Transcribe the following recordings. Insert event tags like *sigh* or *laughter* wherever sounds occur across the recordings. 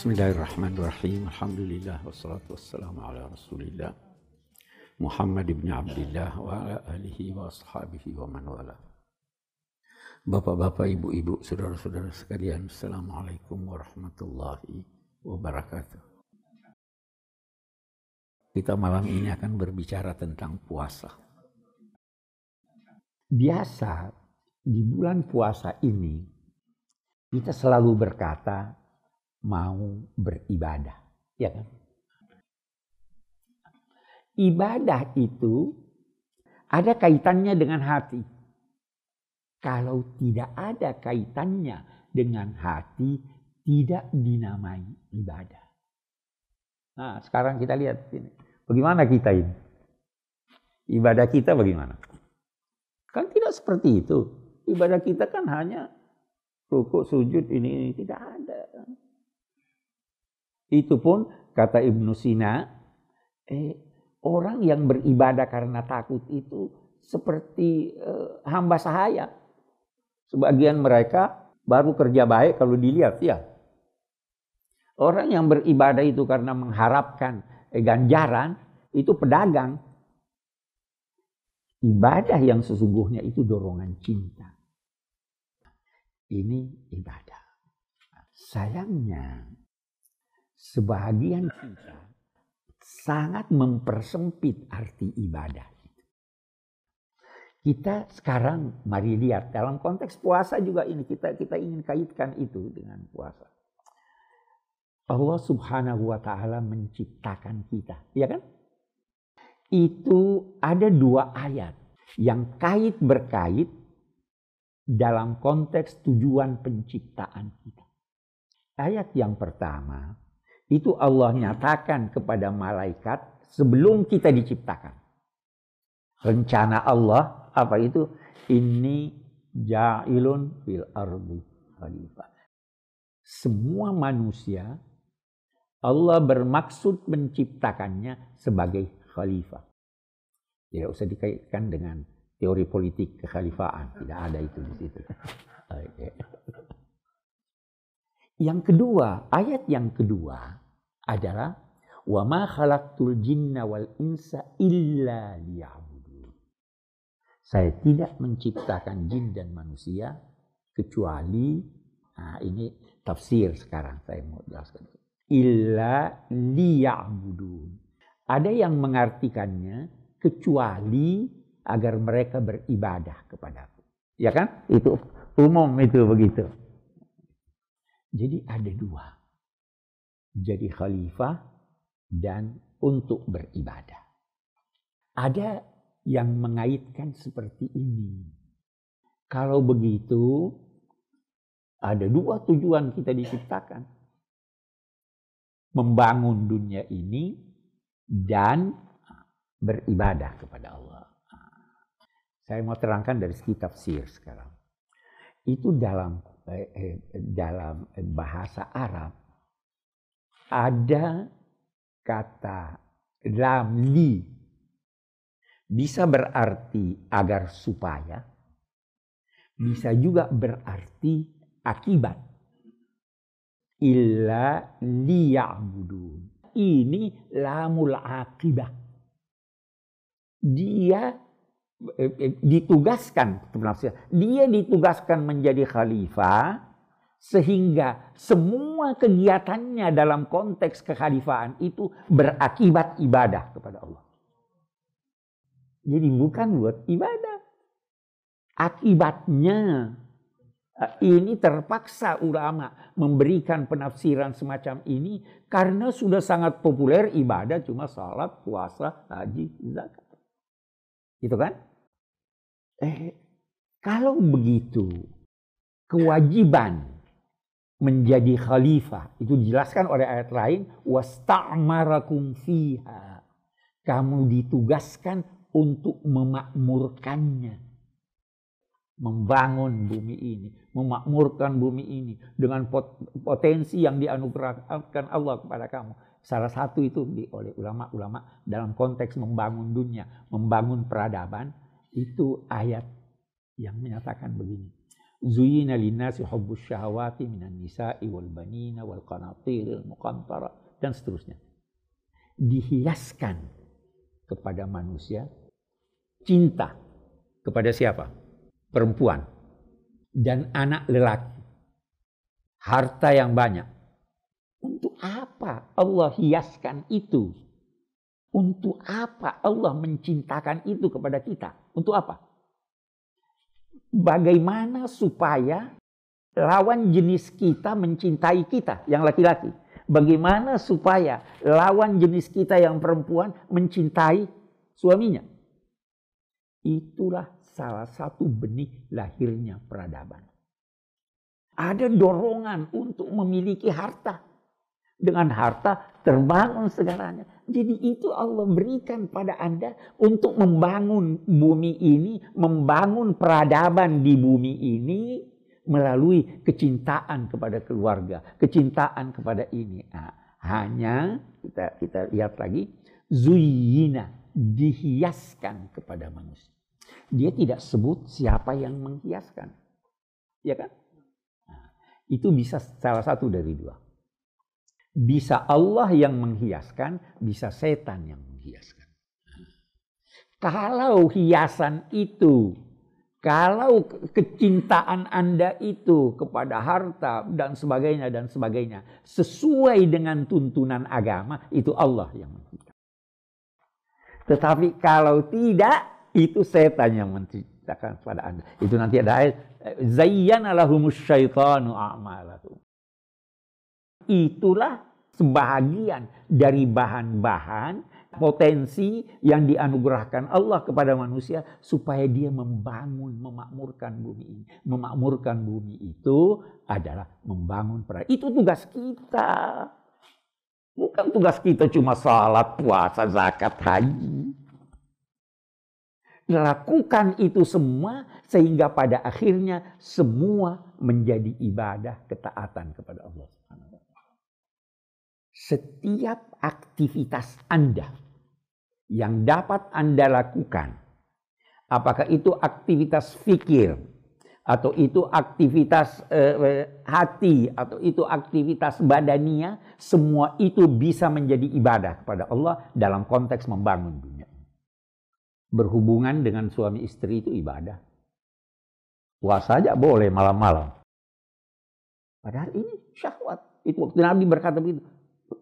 Bismillahirrahmanirrahim. Alhamdulillah wassalatu wassalamu ala Rasulillah Muhammad ibn Abdullah wa ala alihi wa ashabihi wa man wala. Bapak-bapak, ibu-ibu, saudara-saudara sekalian, Assalamualaikum warahmatullahi wabarakatuh. Kita malam ini akan berbicara tentang puasa. Biasa di bulan puasa ini kita selalu berkata mau beribadah. Ya kan? Ibadah itu ada kaitannya dengan hati. Kalau tidak ada kaitannya dengan hati, tidak dinamai ibadah. Nah, sekarang kita lihat ini. Bagaimana kita ini? Ibadah kita bagaimana? Kan tidak seperti itu. Ibadah kita kan hanya rukuk, sujud, ini, ini. Tidak ada. Itu pun kata Ibnu Sina, eh, orang yang beribadah karena takut itu seperti eh, hamba sahaya. Sebagian mereka baru kerja baik kalau dilihat ya. Orang yang beribadah itu karena mengharapkan eh, ganjaran itu pedagang. Ibadah yang sesungguhnya itu dorongan cinta. Ini ibadah. Sayangnya sebagian kita sangat mempersempit arti ibadah. Kita sekarang mari lihat dalam konteks puasa juga ini kita kita ingin kaitkan itu dengan puasa. Allah Subhanahu wa taala menciptakan kita, ya kan? Itu ada dua ayat yang kait berkait dalam konteks tujuan penciptaan kita. Ayat yang pertama itu Allah nyatakan kepada malaikat sebelum kita diciptakan. Rencana Allah apa itu? Ini ja'ilun fil ardi khalifah. Semua manusia Allah bermaksud menciptakannya sebagai khalifah. Tidak usah dikaitkan dengan teori politik kekhalifaan. Tidak ada itu di situ. *laughs* Yang kedua, ayat yang kedua adalah wa ma khalaqtul jinna wal insa illa liya'budun. Saya tidak menciptakan jin dan manusia kecuali nah ini tafsir sekarang saya mau jelaskan. Illa liya'budun. Ada yang mengartikannya kecuali agar mereka beribadah kepadaku. Ya kan? Itu umum itu begitu. Jadi ada dua. Jadi khalifah dan untuk beribadah. Ada yang mengaitkan seperti ini. Kalau begitu, ada dua tujuan kita diciptakan. Membangun dunia ini dan beribadah kepada Allah. Saya mau terangkan dari segi tafsir sekarang. Itu dalam Eh, eh, dalam bahasa Arab ada kata lam li bisa berarti agar supaya bisa juga berarti akibat. Illa liya'budun. Ini lamul akibah. Dia Eh, eh, ditugaskan dia ditugaskan menjadi khalifah sehingga semua kegiatannya dalam konteks kekhalifahan itu berakibat ibadah kepada Allah. Jadi bukan buat ibadah. Akibatnya eh, ini terpaksa ulama memberikan penafsiran semacam ini karena sudah sangat populer ibadah cuma salat, puasa, haji, zakat. Gitu kan? Eh, kalau begitu, kewajiban menjadi khalifah itu dijelaskan oleh ayat lain wasta'marakum fiha. Kamu ditugaskan untuk memakmurkannya. Membangun bumi ini, memakmurkan bumi ini dengan potensi yang dianugerahkan Allah kepada kamu. Salah satu itu oleh ulama-ulama dalam konteks membangun dunia, membangun peradaban, itu ayat yang menyatakan begini. Hubbus syahawati minan nisa'i wal banina wal qanatiril muqantara dan seterusnya. Dihiaskan kepada manusia cinta kepada siapa? Perempuan dan anak lelaki. Harta yang banyak. Untuk apa Allah hiaskan itu? Untuk apa Allah mencintakan itu kepada kita? Untuk apa? Bagaimana supaya lawan jenis kita mencintai kita yang laki-laki. Bagaimana supaya lawan jenis kita yang perempuan mencintai suaminya. Itulah salah satu benih lahirnya peradaban. Ada dorongan untuk memiliki harta. Dengan harta terbangun segalanya. Jadi itu Allah berikan pada Anda untuk membangun bumi ini, membangun peradaban di bumi ini melalui kecintaan kepada keluarga, kecintaan kepada ini. Nah, hanya kita kita lihat lagi zuyina dihiaskan kepada manusia. Dia tidak sebut siapa yang menghiaskan. Ya kan? Nah, itu bisa salah satu dari dua. Bisa Allah yang menghiaskan, bisa setan yang menghiaskan. Kalau hiasan itu, kalau kecintaan Anda itu kepada harta dan sebagainya dan sebagainya sesuai dengan tuntunan agama, itu Allah yang menciptakan. Tetapi kalau tidak, itu setan yang menciptakan pada Anda. Itu nanti ada ayat, zayyana lahumus syaitanu a'malahum itulah sebahagian dari bahan-bahan potensi yang dianugerahkan Allah kepada manusia supaya dia membangun, memakmurkan bumi ini. Memakmurkan bumi itu adalah membangun peradaban. Itu tugas kita. Bukan tugas kita cuma salat, puasa, zakat, haji. Lakukan itu semua sehingga pada akhirnya semua menjadi ibadah ketaatan kepada Allah setiap aktivitas Anda yang dapat Anda lakukan, apakah itu aktivitas fikir, atau itu aktivitas eh, hati, atau itu aktivitas badania, semua itu bisa menjadi ibadah kepada Allah dalam konteks membangun dunia. Berhubungan dengan suami istri itu ibadah. Puasa saja boleh malam-malam. Padahal ini syahwat. Itu waktu Nabi berkata begitu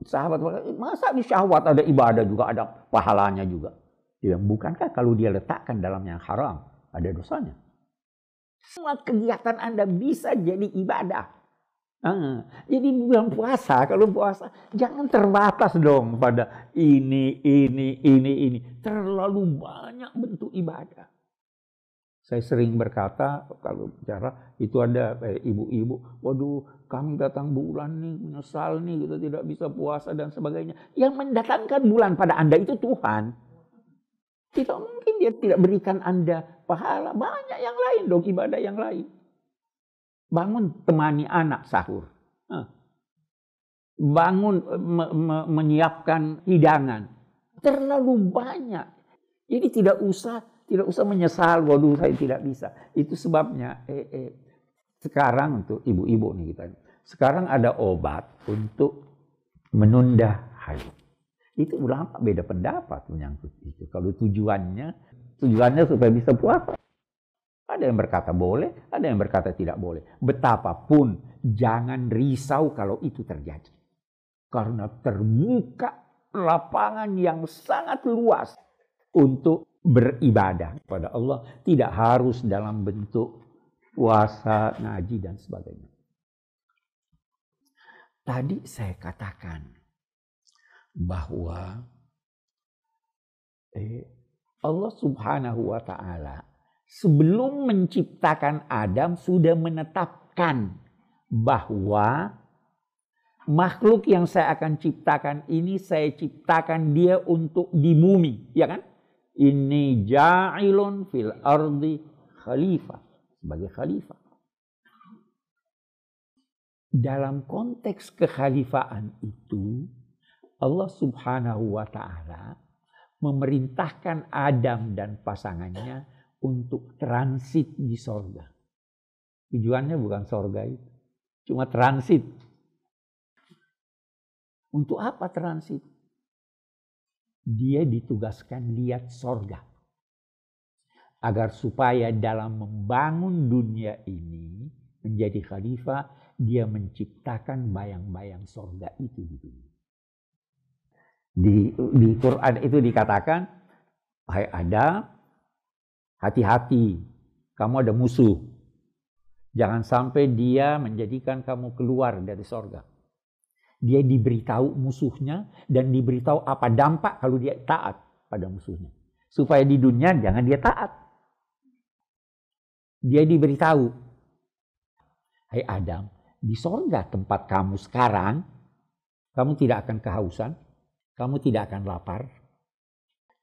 sahabat masa di syahwat ada ibadah juga ada pahalanya juga. Dia bukankah kalau dia letakkan dalam yang haram ada dosanya? Semua kegiatan Anda bisa jadi ibadah. Nah, jadi bulan puasa, kalau puasa jangan terbatas dong pada ini, ini, ini, ini. Terlalu banyak bentuk ibadah. Saya sering berkata kalau bicara itu ada eh, ibu-ibu, waduh kami datang bulan nih menyesal nih kita tidak bisa puasa dan sebagainya. Yang mendatangkan bulan pada anda itu Tuhan. Tidak mungkin dia tidak berikan anda pahala banyak yang lain dong ibadah yang lain. Bangun temani anak sahur. Bangun me, me, menyiapkan hidangan. Terlalu banyak. Jadi tidak usah tidak usah menyesal, waduh saya tidak bisa. Itu sebabnya eh, eh, sekarang untuk ibu-ibu nih kita. Sekarang ada obat untuk menunda haid. Itu ulama beda pendapat menyangkut itu. Kalau tujuannya, tujuannya supaya bisa puasa. Ada yang berkata boleh, ada yang berkata tidak boleh. Betapapun jangan risau kalau itu terjadi. Karena terbuka lapangan yang sangat luas untuk beribadah kepada Allah tidak harus dalam bentuk puasa, ngaji dan sebagainya. Tadi saya katakan bahwa eh, Allah Subhanahu wa taala sebelum menciptakan Adam sudah menetapkan bahwa makhluk yang saya akan ciptakan ini saya ciptakan dia untuk di bumi, ya kan? Ini ja'ilun fil ardi khalifah. Sebagai khalifah. Dalam konteks kekhalifaan itu, Allah subhanahu wa ta'ala memerintahkan Adam dan pasangannya untuk transit di sorga. Tujuannya bukan sorga itu. Cuma transit. Untuk apa transit? Dia ditugaskan lihat sorga. Agar supaya dalam membangun dunia ini menjadi khalifah, dia menciptakan bayang-bayang sorga itu di dunia. Di, di Quran itu dikatakan, Hai Adam, hati-hati, kamu ada musuh. Jangan sampai dia menjadikan kamu keluar dari sorga. Dia diberitahu musuhnya dan diberitahu apa dampak kalau dia taat pada musuhnya. Supaya di dunia jangan dia taat. Dia diberitahu. Hai Adam, di sorga tempat kamu sekarang, kamu tidak akan kehausan, kamu tidak akan lapar,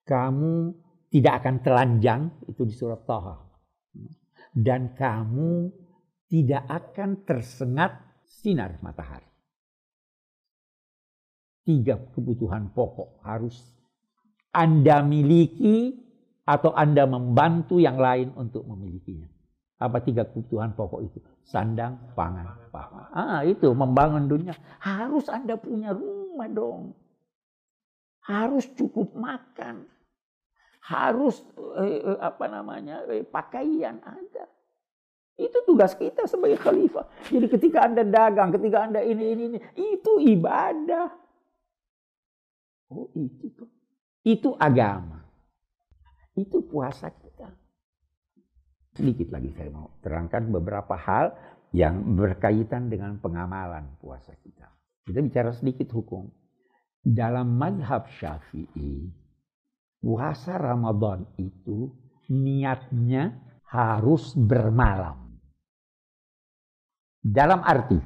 kamu tidak akan telanjang, itu di surat Taha. Dan kamu tidak akan tersengat sinar matahari. Tiga kebutuhan pokok harus Anda miliki atau Anda membantu yang lain untuk memilikinya. Apa tiga kebutuhan pokok itu? Sandang, pangan, papan. Ah, itu membangun dunia. Harus Anda punya rumah dong. Harus cukup makan. Harus eh, eh apa namanya? Eh, pakaian ada. Itu tugas kita sebagai khalifah. Jadi ketika Anda dagang, ketika Anda ini, ini, ini, itu ibadah. Oh itu tuh. Itu agama. Itu puasa kita. Sedikit lagi saya mau terangkan beberapa hal yang berkaitan dengan pengamalan puasa kita. Kita bicara sedikit hukum. Dalam madhab syafi'i, puasa Ramadan itu niatnya harus bermalam. Dalam arti,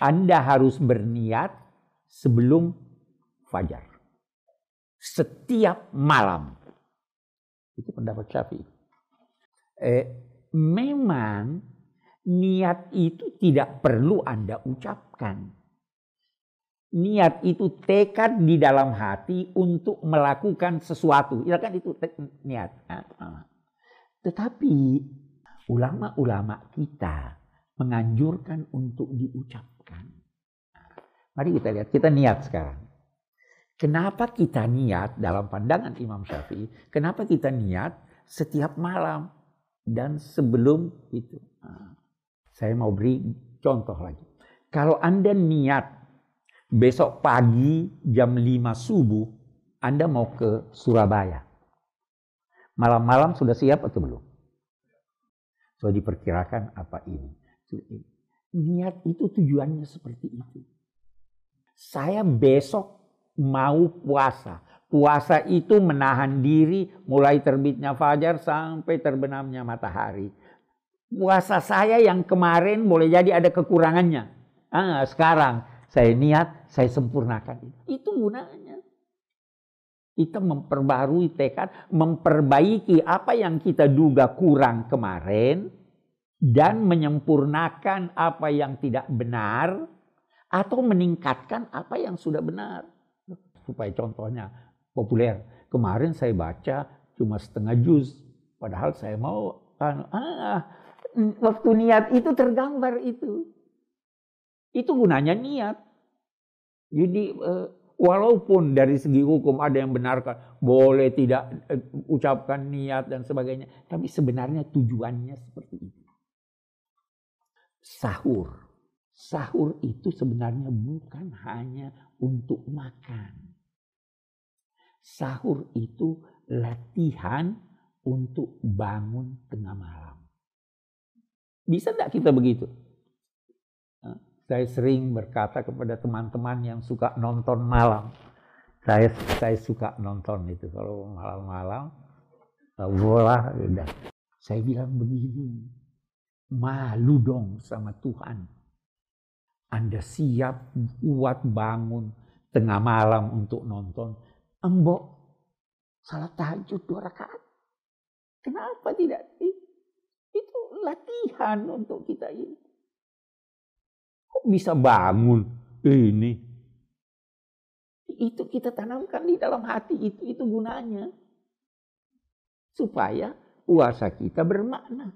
Anda harus berniat sebelum fajar. Setiap malam. Itu pendapat Syafi'i. Eh, memang niat itu tidak perlu Anda ucapkan. Niat itu tekad di dalam hati untuk melakukan sesuatu. Ya kan itu niat. Tetapi ulama-ulama kita menganjurkan untuk diucapkan. Mari kita lihat, kita niat sekarang. Kenapa kita niat dalam pandangan Imam Syafi'i? Kenapa kita niat setiap malam dan sebelum itu? Nah, saya mau beri contoh lagi. Kalau Anda niat besok pagi jam 5 subuh, Anda mau ke Surabaya. Malam-malam sudah siap atau belum? So diperkirakan apa ini? Niat itu tujuannya seperti itu. Saya besok mau puasa. Puasa itu menahan diri mulai terbitnya fajar sampai terbenamnya matahari. Puasa saya yang kemarin boleh jadi ada kekurangannya. Ah, sekarang saya niat, saya sempurnakan. Itu gunanya. Kita memperbarui tekad, memperbaiki apa yang kita duga kurang kemarin, dan menyempurnakan apa yang tidak benar atau meningkatkan apa yang sudah benar. Supaya contohnya populer. Kemarin saya baca cuma setengah juz. Padahal saya mau ah, waktu niat itu tergambar itu. Itu gunanya niat. Jadi eh, walaupun dari segi hukum ada yang benarkan boleh tidak eh, ucapkan niat dan sebagainya, tapi sebenarnya tujuannya seperti itu sahur. Sahur itu sebenarnya bukan hanya untuk makan. Sahur itu latihan untuk bangun tengah malam. Bisa tidak kita begitu? Saya sering berkata kepada teman-teman yang suka nonton malam. Saya saya suka nonton itu kalau malam-malam bola udah. Saya bilang begini, Malu dong sama Tuhan. Anda siap kuat bangun tengah malam untuk nonton. Embok, salat tahajud dua rakaat. Kenapa tidak? Itu latihan untuk kita ini. Kok bisa bangun ini? Itu kita tanamkan di dalam hati itu, itu gunanya. Supaya puasa kita bermakna.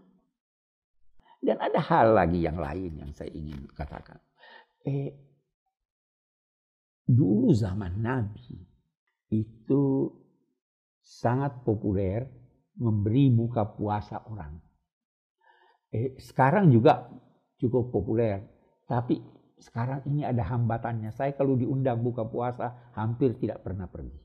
Dan ada hal lagi yang lain yang saya ingin katakan. Eh, dulu zaman Nabi itu sangat populer memberi buka puasa orang. Eh, sekarang juga cukup populer, tapi sekarang ini ada hambatannya. Saya kalau diundang buka puasa hampir tidak pernah pergi.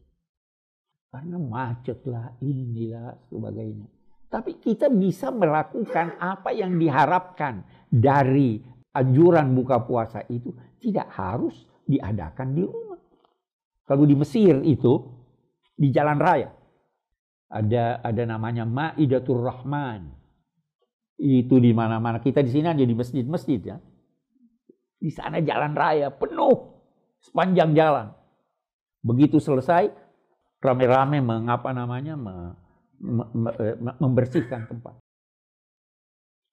Karena macet lah, inilah, sebagainya. Tapi kita bisa melakukan apa yang diharapkan dari anjuran buka puasa itu tidak harus diadakan di rumah. Kalau di Mesir itu di jalan raya ada ada namanya Maidatur Rahman. Itu di mana-mana. Kita di sini aja di masjid-masjid ya. Di sana jalan raya penuh sepanjang jalan. Begitu selesai rame-rame mengapa namanya membersihkan tempat.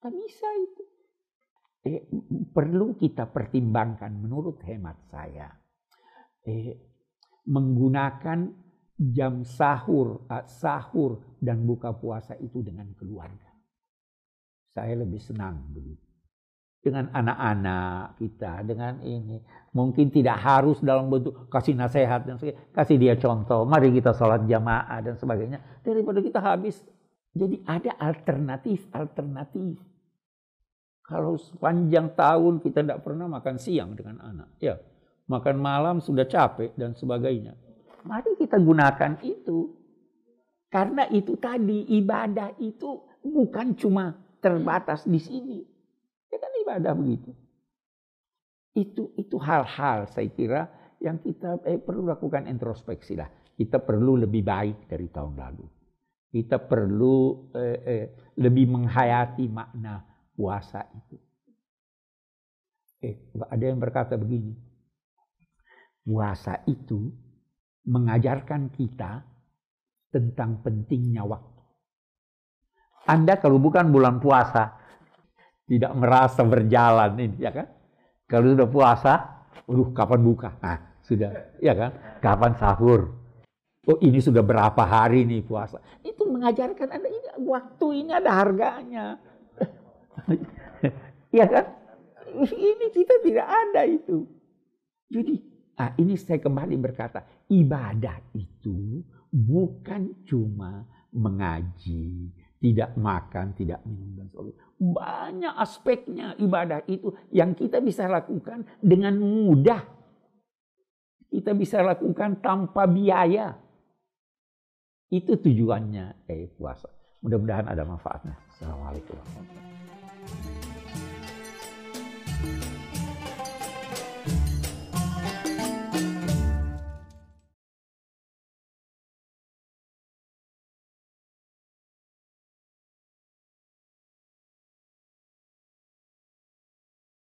Tak bisa itu. Eh, perlu kita pertimbangkan menurut hemat saya. Eh, menggunakan jam sahur, eh, sahur dan buka puasa itu dengan keluarga. Saya lebih senang begitu. Dengan anak-anak kita, dengan ini. Mungkin tidak harus dalam bentuk kasih nasihat dan sebagainya. Kasih dia contoh, mari kita sholat jamaah dan sebagainya. Daripada kita habis. Jadi ada alternatif-alternatif. Kalau sepanjang tahun kita tidak pernah makan siang dengan anak. Ya, makan malam sudah capek dan sebagainya. Mari kita gunakan itu. Karena itu tadi ibadah itu bukan cuma terbatas di sini. Ya kan ibadah begitu. Itu itu hal-hal saya kira yang kita eh, perlu lakukan introspeksi lah. Kita perlu lebih baik dari tahun lalu. Kita perlu eh, eh, lebih menghayati makna puasa itu. Eh, ada yang berkata begini, puasa itu mengajarkan kita tentang pentingnya waktu. Anda kalau bukan bulan puasa tidak merasa berjalan ini, ya kan? Kalau sudah puasa, aduh kapan buka? Nah, sudah, ya kan? Kapan sahur? Oh ini sudah berapa hari nih puasa? Itu mengajarkan Anda ini waktu ini ada harganya. *laughs* ya kan? Ini kita tidak ada itu. Jadi, ah, ini saya kembali berkata, ibadah itu bukan cuma mengaji, tidak makan, tidak minum dan sebagainya. Banyak aspeknya ibadah itu yang kita bisa lakukan dengan mudah. Kita bisa lakukan tanpa biaya. Itu tujuannya eh puasa. Mudah-mudahan ada manfaatnya. Assalamualaikum warahmatullahi wabarakatuh.